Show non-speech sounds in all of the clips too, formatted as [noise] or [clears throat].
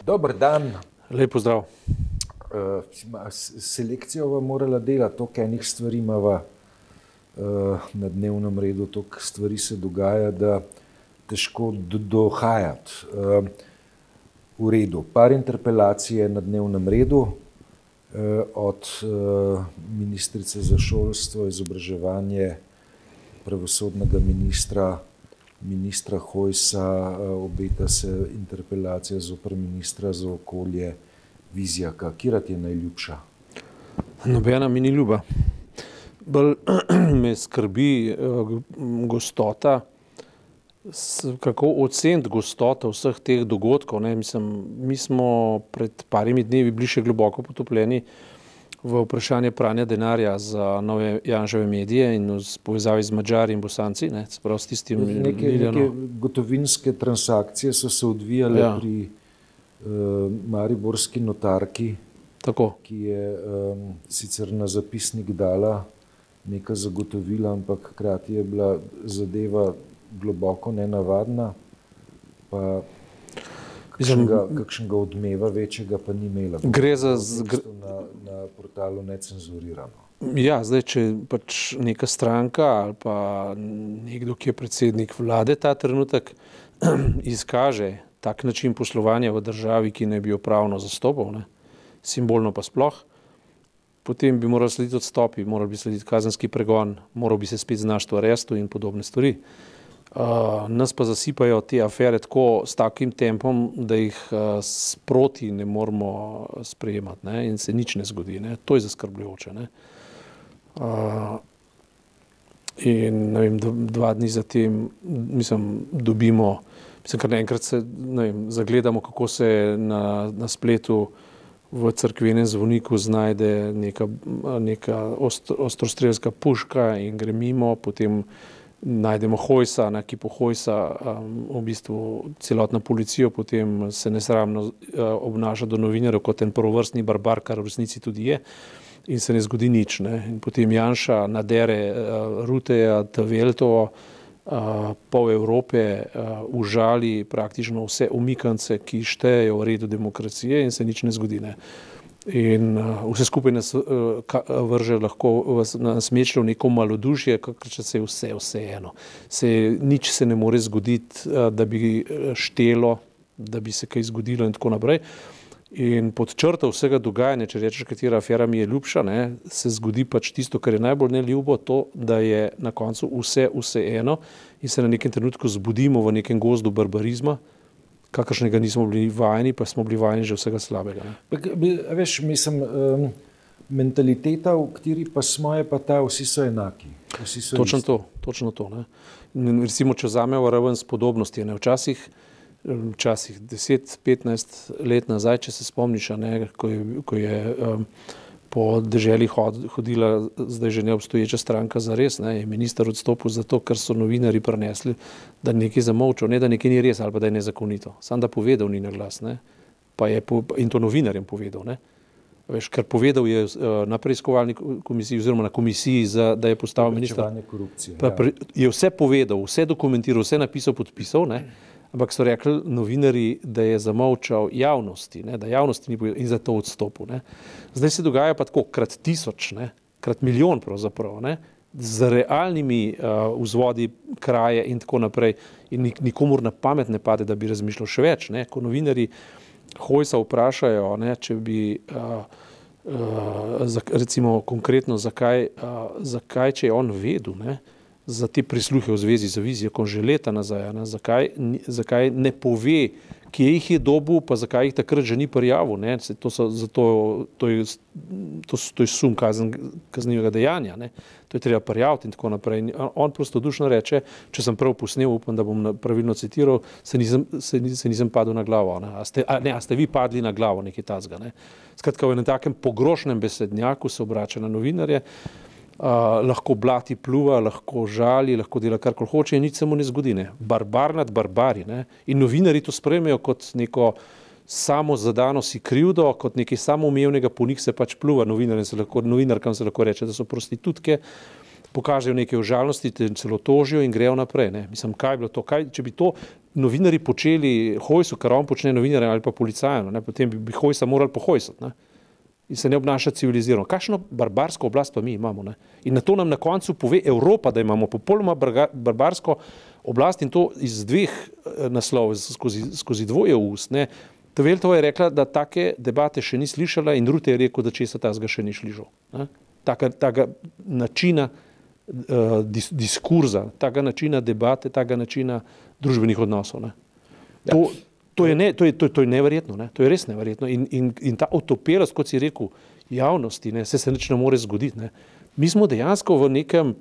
Dober dan. Lep pozdrav. Uh, selekcijo bomo morali delati, toliko enih stvari imamo uh, na dnevnem redu, toliko stvari se dogaja, da težko dohajati. Uh, v redu, par interpelacij je na dnevnem redu, uh, od uh, ministrice za šolstvo, izobraževanje, pravosodnega ministra ministra Hojsa, eh, obeta se interpelacija zoper ministra za okolje Vizjaka. Kira ti je najljubša? Nobena mi ni ljuba. Bolj [clears throat] me skrbi uh, gostota, kako oceniti gostoto vseh teh dogodkov. Mislim, mi smo pred parimi dnevi bili še globoko potopljeni uh, v vprašanje pranja denarja za nove Janževe medije in v povezavi z Mačari in Bosanci. Ne, s tistim, neke, neke gotovinske transakcije so se odvijale ja. pri uh, Mariborski notarki, Tako. ki je um, sicer na zapisnik dala nekaj zagotovila, ampak hkrati je bila zadeva globoko nenavadna. Pa kakšnega, kakšnega odmeva večjega pa ni imela. Gre za zgr... na, na portalu necenzurirano. Ja, zdaj, če pač neka stranka ali pa nekdo, ki je predsednik vlade ta trenutek, [clears throat] izkaže tak način poslovanja v državi, ki ne bi jo pravno zastopal, ne, simbolno pa sploh, potem bi moral slediti odstopi, moral bi slediti kazenski pregon, moral bi se spet znašti v arestu in podobne stvari. Uh, nas pa zasipajo te afere tako s takim tempom, da jih uh, sproti ne moramo sprejemati ne? in se nič ne zgodi. Ne? To je zaskrbljujoče. Uh, in vem, dva dni zatem, mislim, dobimo, mislim, kar naenkrat se vem, zagledamo, kako se na, na spletu v crkvenem zvoniku znajde neka, neka ostro, ostrostrelska puška in gre mimo, potem najdemo Hojsa, na kipu Hojsa, um, v bistvu celotna policija potem se nesramno uh, obnaša do novinarjev kot en prvovrstni barbar, kar v resnici tudi je. In se ne zgodi nič. Ne. In potem Janša nadere uh, Ruteja, Tveltovo, uh, pol Evrope, uh, užali praktično vse umikance, ki štejejo v redu demokracije in se nič ne zgodi. Ne. In uh, vse skupaj nas uh, vrže lahko v smečlo neko malodušje, kakor če se je vse vseeno. Se, nič se ne more zgoditi, uh, da bi štelo, da bi se kaj zgodilo in tako naprej. In pod črto vsega dogajanja, če rečeš, katera afera mi je ljubša, ne, se zgodi pač tisto, kar je najbolj neljubo, to, da je na koncu vse vseeno in se na nekem trenutku zbudimo v nekem gozdu barbarizma, kakršnega nismo bili vajeni, pa smo bili vajeni že vsega slabega. Veš, mislim, um, mentaliteta, v kateri pa smo, je pa ta, vsi so enaki. Vsi so točno isti. to, točno to. Ne. Recimo, če vzamemo raven spodobnosti, ne, včasih, včasih 10-15 let nazaj, če se spomniš, ne, ko je, ko je um, po državi hodila zdaj že neobstoječa stranka za res, ne, je minister odstopil zato, ker so novinari prenesli, da nekaj zamolčal, ne da nekaj ni res ali pa da je nezakonito. Sam da povedal ni na glas, ne, pa je po, in to novinarjem povedal, ne. Veš, ker povedal je uh, na preiskovalni komisiji oziroma na komisiji, za, da je postavil minister. Ja. Je vse povedal, vse dokumentiral, vse napisal, podpisal, ne. Ampak so rekli novinari, da je zamolčal javnosti, ne, da javnosti ni povedal in zato odstopil. Ne. Zdaj se dogaja pa tako krat tisoč, ne, krat milijon pravzaprav, ne, z realnimi uh, vzvodi kraje in tako naprej in nik nikomur na pamet ne pade, da bi razmišljal še več. Ne. Ko novinari hojsa vprašajo, ne, če bi uh, uh, recimo konkretno zakaj, uh, zakaj, če je on vedel, ne, uh, za te prisluhe v zvezi z vizijo, že leta nazaj, ne, zakaj, zakaj ne pove, kje jih je dobu, pa zakaj jih takrat že ni prijavil. Ne, to, so, zato, to, je, to, to je sum kazen, kaznivega dejanja, ne, to je treba prijaviti in tako naprej. In on prosto dušno reče, če sem prav posnel, upam, da bom pravilno citiral, se nisem, se, se nisem padel na glavo. Ne, a, ste, a, ne, a ste vi padli na glavo, nekaj tazga. Ne. Skratka, v enem takem pogrošnem besednjaku se obrača na novinarje lahko blati pluva, lahko žali, lahko dela kar koli hoče in nič se mu ne zgodi. Ne. Barbar nad barbari. Ne. In novinari to sprejmejo kot neko samo zadano si krivdo, kot nekaj samoumevnega, po njih se pač pluva, novinarkam se lahko reče, da so prostitutke, pokažejo neke užalnosti, te celo tožijo in grejo naprej. Ne. Mislim, kaj je bilo to? Kaj, če bi to novinari počeli hojsu, kar on počne novinarjem ali pa policajem, potem bi, bi hojsa morali pohojsati ne? In se ne obnaša civilizirano. Kakšno barbarsko oblast pa mi imamo? Ne? In na to nam na koncu pove Evropa, da imamo popolnoma barbarsko oblast in to iz dveh eh, naslovov, skozi, skozi dvoje ust. Ne? Tveltova je rekla, da take debate še ni slišala in Rute je rekel, da česa ta zga še ni slišal. Taka, taka načina uh, dis, diskurza, taka načina debate, taka načina družbenih odnosov. Ja. To, to, je ne, to, je, to, to je neverjetno, ne? to je res neverjetno. In, in, in ta otopelost, kot si rekel, javnosti, ne? se se nič ne more zgoditi. Ne? Mi smo dejansko v nekem,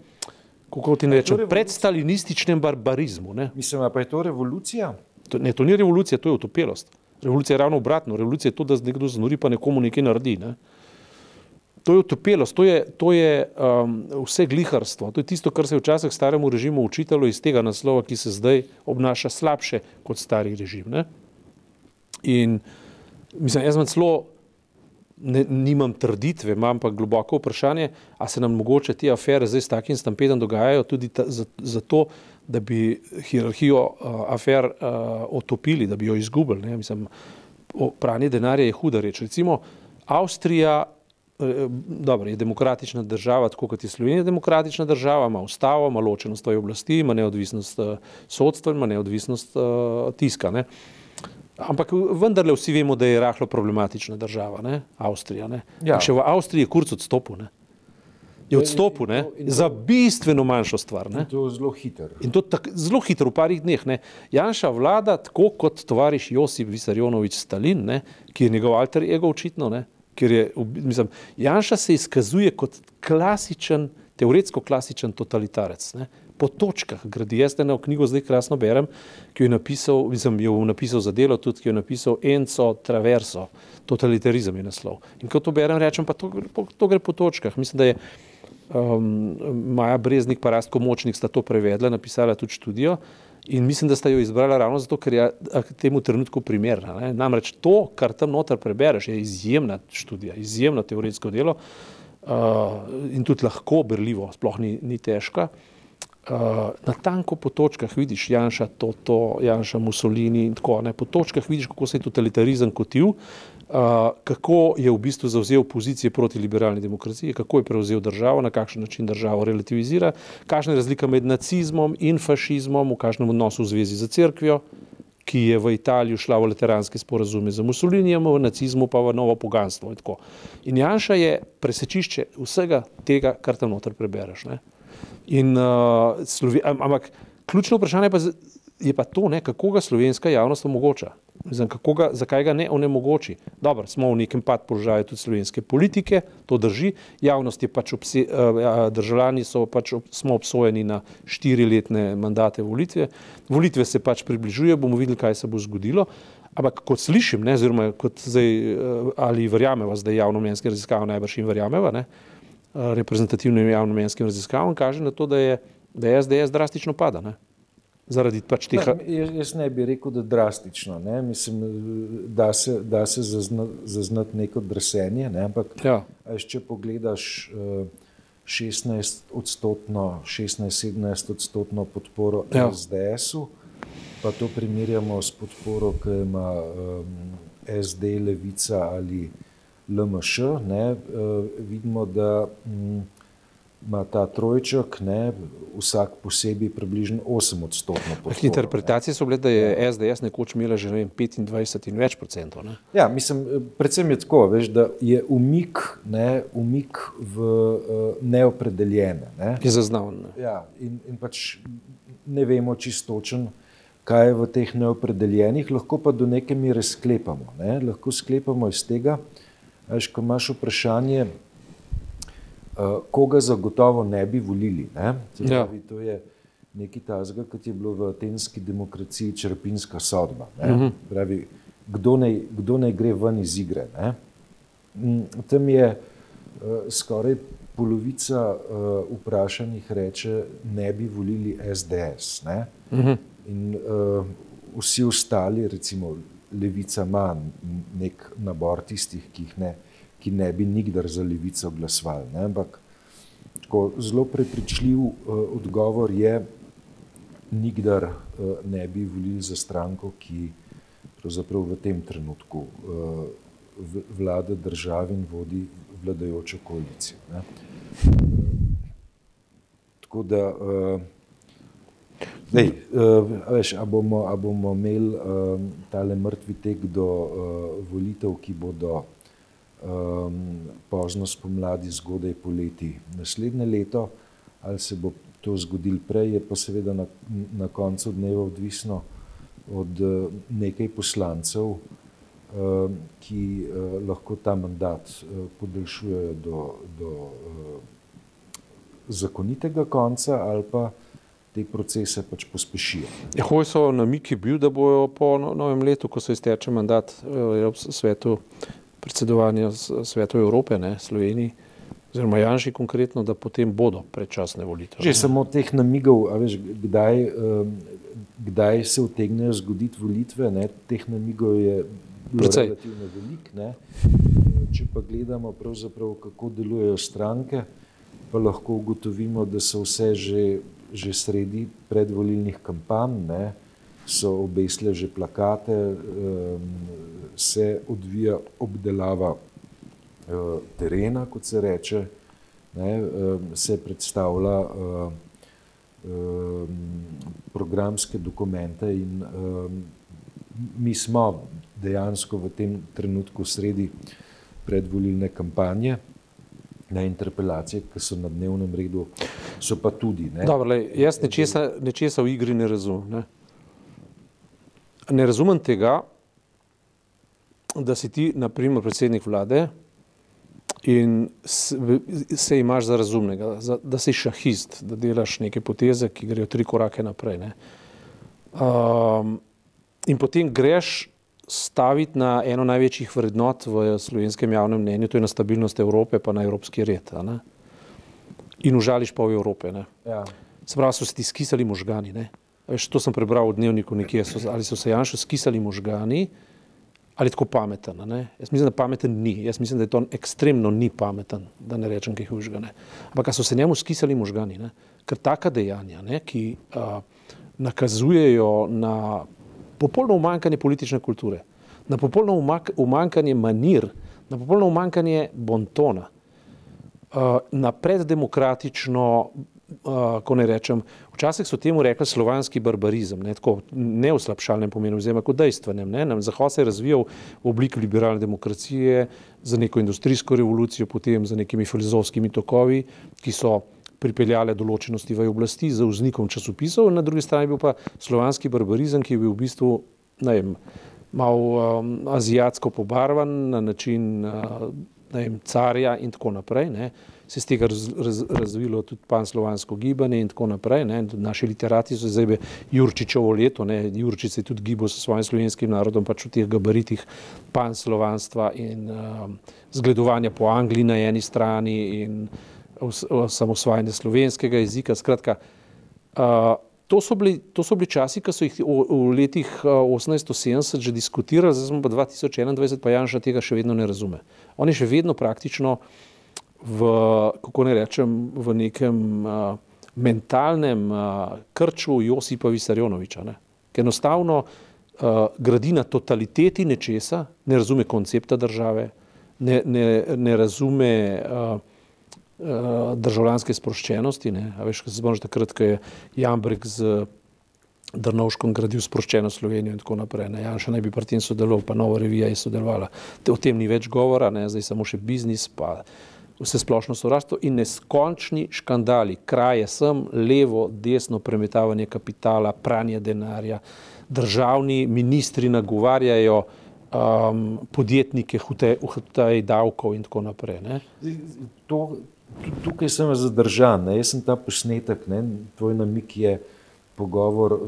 kako ti ne rečem, predstalinističnem barbarizmu. Ne? Mislim, pa je to revolucija? To, ne, to ni revolucija, to je otopelost. Revolucija je ravno obratno. Revolucija je to, da nekdo znori pa nekomu nekaj naredi. Ne? To je utopelost, to je, to je um, vse gliharstvo. To je tisto, kar se je včasih staremu režimu učitalo iz tega naslova, ki se zdaj obnaša slabše kot stari režim. Ne? In mislim, jaz imam celo, ne, nimam trditve, imam pa globoko vprašanje, a se nam mogoče te afere zdaj s takim stampedom dogajajo tudi ta, zato, da bi hierarhijo uh, afer uh, otopili, da bi jo izgubili. Ne? Mislim, pranje denarja je huda reč. Recimo, Avstrija Eh, dobro, je demokratična država, tako kot je Slovenija demokratična država, ima ustavo, ima ločenost svoje oblasti, ima neodvisnost uh, sodstva, ima neodvisnost uh, tiska. Ne? Ampak vendarle vsi vemo, da je rahlo problematična država, ne? Avstrija. Ne? Ja. Še v Avstriji je kurc odstopil. Ne? Je odstopil ne, in in za bistveno manjšo stvar. Ne. In to zelo hitro. In to tak, zelo hitro, v parih dneh. Ne. Janša vlada, tako kot tovariš Josip Visarjonovič Stalin, ne, ki je njegov alter ego očitno, ne, ker je, mislim, Janša se izkazuje kot klasičen, teoretsko klasičen totalitarec. Ne? Po točkah gradi. Jaz eno knjigo zdaj krasno berem, ki jo je napisal, mislim, jo napisal za delo, tudi ki jo je napisal Enzo Traverso, totalitarizem je naslov. In ko to berem, rečem, pa to, to gre po točkah. Mislim, da je um, Maja Breznik pa Rastko Močnik sta to prevedla, napisala tudi študijo. In mislim, da ste jo izbrali ravno zato, ker je temu trenutku primerna. Ne? Namreč to, kar tam noter prebereš, je izjemna študija, izjemno teoretsko delo uh, in tudi lahko berljivo, sploh ni, ni težka. Uh, na tanko po točkah vidiš Janša, Toto, Janša, Mussolini in tako naprej. Po točkah vidiš, kako se je totalitarizem kotil, kako je v bistvu zauzel pozicije proti liberalni demokraciji, kako je prevzel državo, na kakšen način državo relativizira, kakšna je razlika med nacizmom in fašizmom, v kakšnem odnosu v zvezi z crkvijo, ki je v Italijo šla v lateranske sporazume z Mussolinijem, v nacizmu pa v novo poganstvo. In, in Janša je presečišče vsega tega, kar tam noter prebereš. Ne? In, uh, Slovi, ampak ključno vprašanje pa je pa to, ne, kako ga slovenska javnost omogoča. Mislim, ga, zakaj ga ne onemogoči? Dobro, smo v nekem pad položaju tudi slovenske politike, to drži. Javnost je pač, obse, uh, državljani so pač, smo obsojeni na štiriletne mandate volitve. Volitve se pač približuje, bomo videli, kaj se bo zgodilo. Ampak kot slišim, ne, oziroma kot zdaj, uh, ali verjameva, zdaj javno mnenjske raziskave najbrž in verjameva, ne, uh, reprezentativnim javno mnenjskim raziskavam kaže na to, da je, da je SDS drastično pada. Ne zaradi pač teh. Jaz, jaz ne bi rekel, da je drastično. Ne? Mislim, da se, da se zaznati neko drsenje. Ne? Ampak, ja. če pogledaš 16 eh, odstotno, 16-17 odstotno podporo ja. SDS-u, pa to primerjamo s podporo, ki ima um, SD, Levica ali LMŠ, ne? Uh, vidimo, da. Um, ima ta trojček, ne, vsak posebej približno 8 odstotkov. Interpretacije so bile, da je SDS nekoč imela že ne vem, 25 in več procentov. Ne? Ja, mislim, predvsem je tako, veš, da je umik, ne, umik v uh, neopredeljene. Ne. Je zaznal. Ne. Ja, in, in pač ne vemo čistočen, kaj je v teh neopredeljenih, lahko pa do neke mere sklepamo. Ne. Lahko sklepamo iz tega, veš, ko imaš vprašanje, uh, koga zagotovo ne bi volili. Ne? Ja. To je nekaj tazga, kot je bilo v atenski demokraciji črpinska sodba. Uh mhm. -huh. Pravi, kdo, ne, kdo ne gre ven iz igre. Ne? Mm, tam je uh, skoraj polovica uh, vprašanih reče, ne bi volili SDS. Ne? Uh mhm. -huh. In uh, vsi ostali, recimo Levica, ima nek nabor tistih, ki ne ki ne bi nikdar za levico glasovali. Ampak tako, zelo prepričljiv uh, odgovor je, nikdar ne bi volili za stranko, ki pravzaprav v tem trenutku vlada državi in vodi vladajočo koalicijo. Ne. Tako da, zdaj, veš, a bomo, a bomo imeli tale mrtvi tek do volitev, ki bodo pozno spomladi, zgodaj poleti naslednje leto, ali se bo to zgodilo prej, je pa seveda na, na koncu dneva odvisno od nekaj poslancev, ki lahko ta mandat podaljšujejo do, do zakonitega konca ali pa te procese pač pospešijo. Ja, Hojso namik je bil, da bojo po no-, novem letu, ko se izteče mandat v svetu predsedovanja svetu Evrope, ne, Sloveniji, oziroma Janši konkretno, da potem bodo predčasne volitve. Že samo teh namigov, a veš, kdaj, kdaj se utegnejo zgoditi volitve, ne, teh namigov je Precej. relativno velik, ne. Če pa gledamo pravzaprav, kako delujejo stranke, pa lahko ugotovimo, da so vse že, že sredi predvolilnih kampanj, ne, so obesile že plakate, se odvija obdelava terena, kot se reče, ne, se predstavlja programske dokumente in mi smo dejansko v tem trenutku sredi predvolilne kampanje na interpelacije, ki so na dnevnem redu, so pa tudi. Ne. Dobro, lej, jaz nečesa, nečesa v igri ne razumem. Ne. ne razumem tega, da si ti, na primer, predsednik vlade in se imaš za razumnega, za, da si šahist, da delaš neke poteze, ki grejo tri korake naprej. Ne. Um, in potem greš staviti na eno največjih vrednot v slovenskem javnem mnenju, to je na stabilnost Evrope, pa na evropski red. Ne? In užališ pol Evrope. Ja. Se pravi, so se ti skisali možgani. Ne? Veš, to sem prebral v dnevniku nekje, so, ali so se Janšu skisali možgani, ali tako pameten. Ne? Jaz mislim, da pameten ni. Jaz mislim, da je to ekstremno ni pameten, da ne rečem kaj hujšega. Ampak so se njemu skisali možgani, ne? ker taka dejanja, ne? ki a, nakazujejo na popolno umankanje politične kulture, na popolno umankanje manir, na popolno umankanje bontona, na preddemokratično, ko ne rečem, včasih so temu rekli slovanski barbarizem, ne, tako, ne v slabšalnem pomenu, oziroma kot dejstvenem. Ne, Zahod se je razvijal v obliki liberalne demokracije, za neko industrijsko revolucijo, potem za nekimi filozofskimi tokovi, ki so pripeljale določenosti v oblasti z vznikom časopisov, na drugi strani bil pa slovanski barbarizem, ki je bil v bistvu, ne vem, malo um, azijatsko pobarvan na način uh, ne vem, carja in tako naprej. Ne. Se je z tega raz, raz, razvilo tudi panslovansko gibanje in tako naprej. Ne. Naši literati so zdaj Jurčičevo leto, ne. Jurčič se je tudi gibal s svojim slovenskim narodom, pač v teh gabaritih panslovanstva in um, zgledovanja po Angliji na eni strani in samosvajanje slovenskega jezika. Skratka, to so, bili, to so bili časi, ki so jih v, v letih 1870 že diskutirali, zdaj smo pa 2021, pa Janša tega še vedno ne razume. On je še vedno praktično v, kako ne rečem, v nekem uh, mentalnem uh, krču Josipa Visarjonoviča, ne? ki enostavno uh, gradi na totaliteti nečesa, ne razume koncepta države, ne, ne, ne razume uh, državljanske sproščenosti. Ne. A veš, se spomniš takrat, ko je Jambrek z Drnovškom gradil sproščeno Slovenijo in tako naprej. Ne. Janša naj bi pri tem sodeloval, pa Nova revija je sodelovala. O tem ni več govora, ne, zdaj samo še biznis, pa vse splošno sovraštvo in neskončni škandali, kraje sem, levo, desno premetavanje kapitala, pranje denarja, državni ministri nagovarjajo um, podjetnike, hutaj davkov in tako naprej. Ne. To, tukaj sem zadržan, ne? jaz sem ta posnetek, ne? tvoj namik je pogovor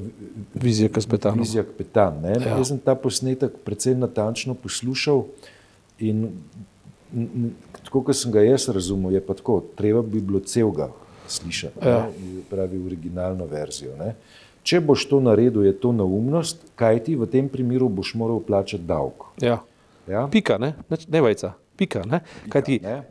Vizija Kaspetan. Vizija Kapetan. Ja. Jaz sem ta posnetek precej natančno poslušal in tako, kot sem ga jaz razumel, je pa tako, treba bi bilo celega slišati, ja. pravi originalno verzijo. Ne? Če boš to naredil, je to neumnost, kaj ti v tem primeru boš moral plačati davek. Ja. Ja? Pika, ne, ne vajca, pika. Ne? Pika, kaj ti? Ne?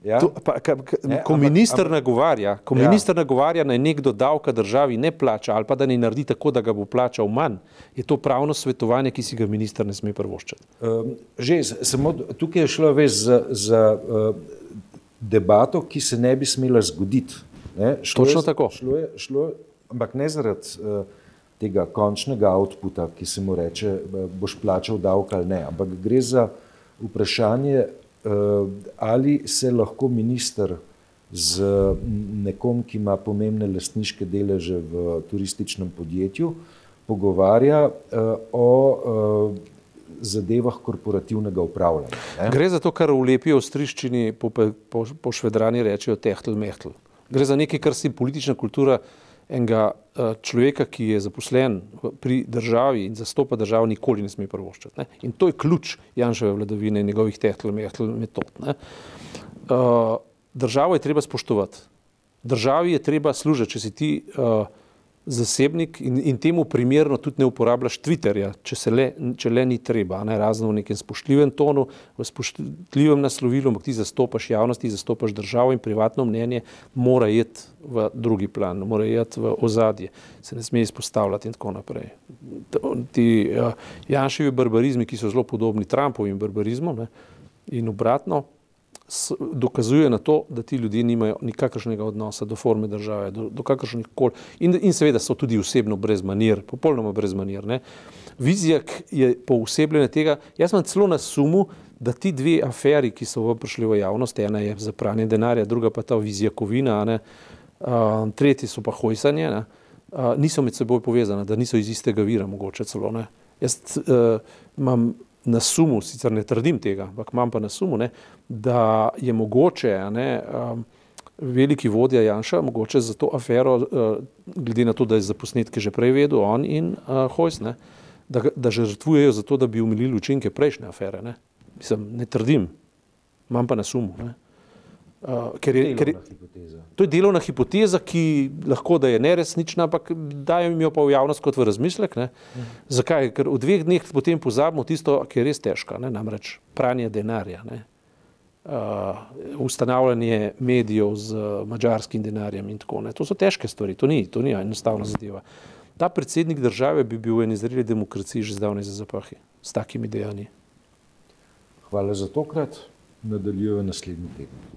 Ja? To, pa, ka, ka, Ne, ko ampak- minister ampak- nagovarja, ko Ja. minister nagovarja, naj nekdo davka državi ne plača ali pa da ne naredi tako, da ga bo plačal manj, je to pravno svetovanje, ki si ga minister ne sme prvoščati. Um, že, s- samo tukaj je šlo veš za, za uh, debato, ki se ne bi smela zgoditi. Ne? Šlo Točno je, tako. Šlo je, šlo, je- ampak ne zaradi uh, tega končnega outputa, ki se mu reče, uh, boš plačal davek ali ne, ampak gre za vprašanje, ali se lahko minister z nekom, ki ima pomembne lastniške deleže v turističnem podjetju, pogovarja uh, o uh, zadevah korporativnega upravljanja. Ne? Gre za to, kar v lepi avstriščini po, po, po švedrani rečejo tehtl mehtl. Gre za nekaj, kar si politična kultura enega eh, človeka, ki je zaposlen pri državi in zastopa državo, nikoli ne sme prvoščati. Ne? In to je ključ Janševe vladavine in njegovih tehtl mehtl metod. Ne? Uh, državo je treba spoštovati. Državi je treba služiti, če si ti uh, zasebnik in, in temu primerno tudi ne uporabljaš Twitterja, če, le, če le ni treba, ne razno v nekem spoštljivem tonu, v spoštljivem naslovilu, ampak ti zastopaš javnost, ti zastopaš državo in privatno mnenje mora iti v drugi plan, mora iti v ozadje, se ne sme izpostavljati in tako naprej. Ti uh, Janševi barbarizmi, ki so zelo podobni Trumpovim barbarizmom ne, in obratno, dokazuje na to, da ti ljudje nimajo nikakršnega odnosa do forme države, do, do kakršnih koli. In, in seveda so tudi osebno brez manir, popolnoma brez. Ne. Vizijak je poosebljene tega. Jaz imam celo na sumu, da ti dve aferi, ki so prišli v javnost, ena je za pranje denarja, druga pa ta vizijakovina, a ne, uh, tretji so pa hojsanje, ne, uh, niso med seboj povezane, da niso iz istega vira mogoče celo. Ne. Jaz uh, imam na sumu, sicer ne trdim tega, ampak imam pa na sumu, ne, da je mogoče, ne, um, veliki vodja Janša, mogoče za to afero, uh, glede na to, da je za posnetke že prej vedel on in uh, Hojs, ne, da, da žrtvujejo za to, da bi umilili učinke prejšnje afere. Ne. Mislim, ne trdim, imam pa na sumu. Ne. Uh, ker je, ker je. To je delovna hipoteza, ki lahko da je neresnična, ampak dajo jim jo pa v javnost kot v razmislek. Ne? Zakaj? Ker v dveh dneh potem pozabimo tisto, ki je res težko, ne? namreč pranje denarja. Ne? Uh, ustanavljanje medijev z uh, mačarskim denarjem in tako naprej. To so težke stvari, to ni, to ni enostavna zadeva. Ta predsednik države bi bil v eni zreli demokraciji že zdavnaj za zapahi s takimi dejanji. Hvala za tokrat, nadaljujemo naslednji teden.